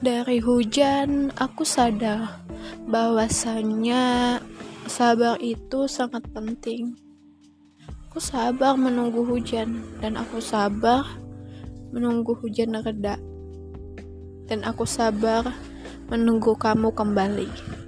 Dari hujan, aku sadar bahwasannya sabar itu sangat penting. Aku sabar menunggu hujan, dan aku sabar menunggu hujan reda. Dan aku sabar menunggu kamu kembali.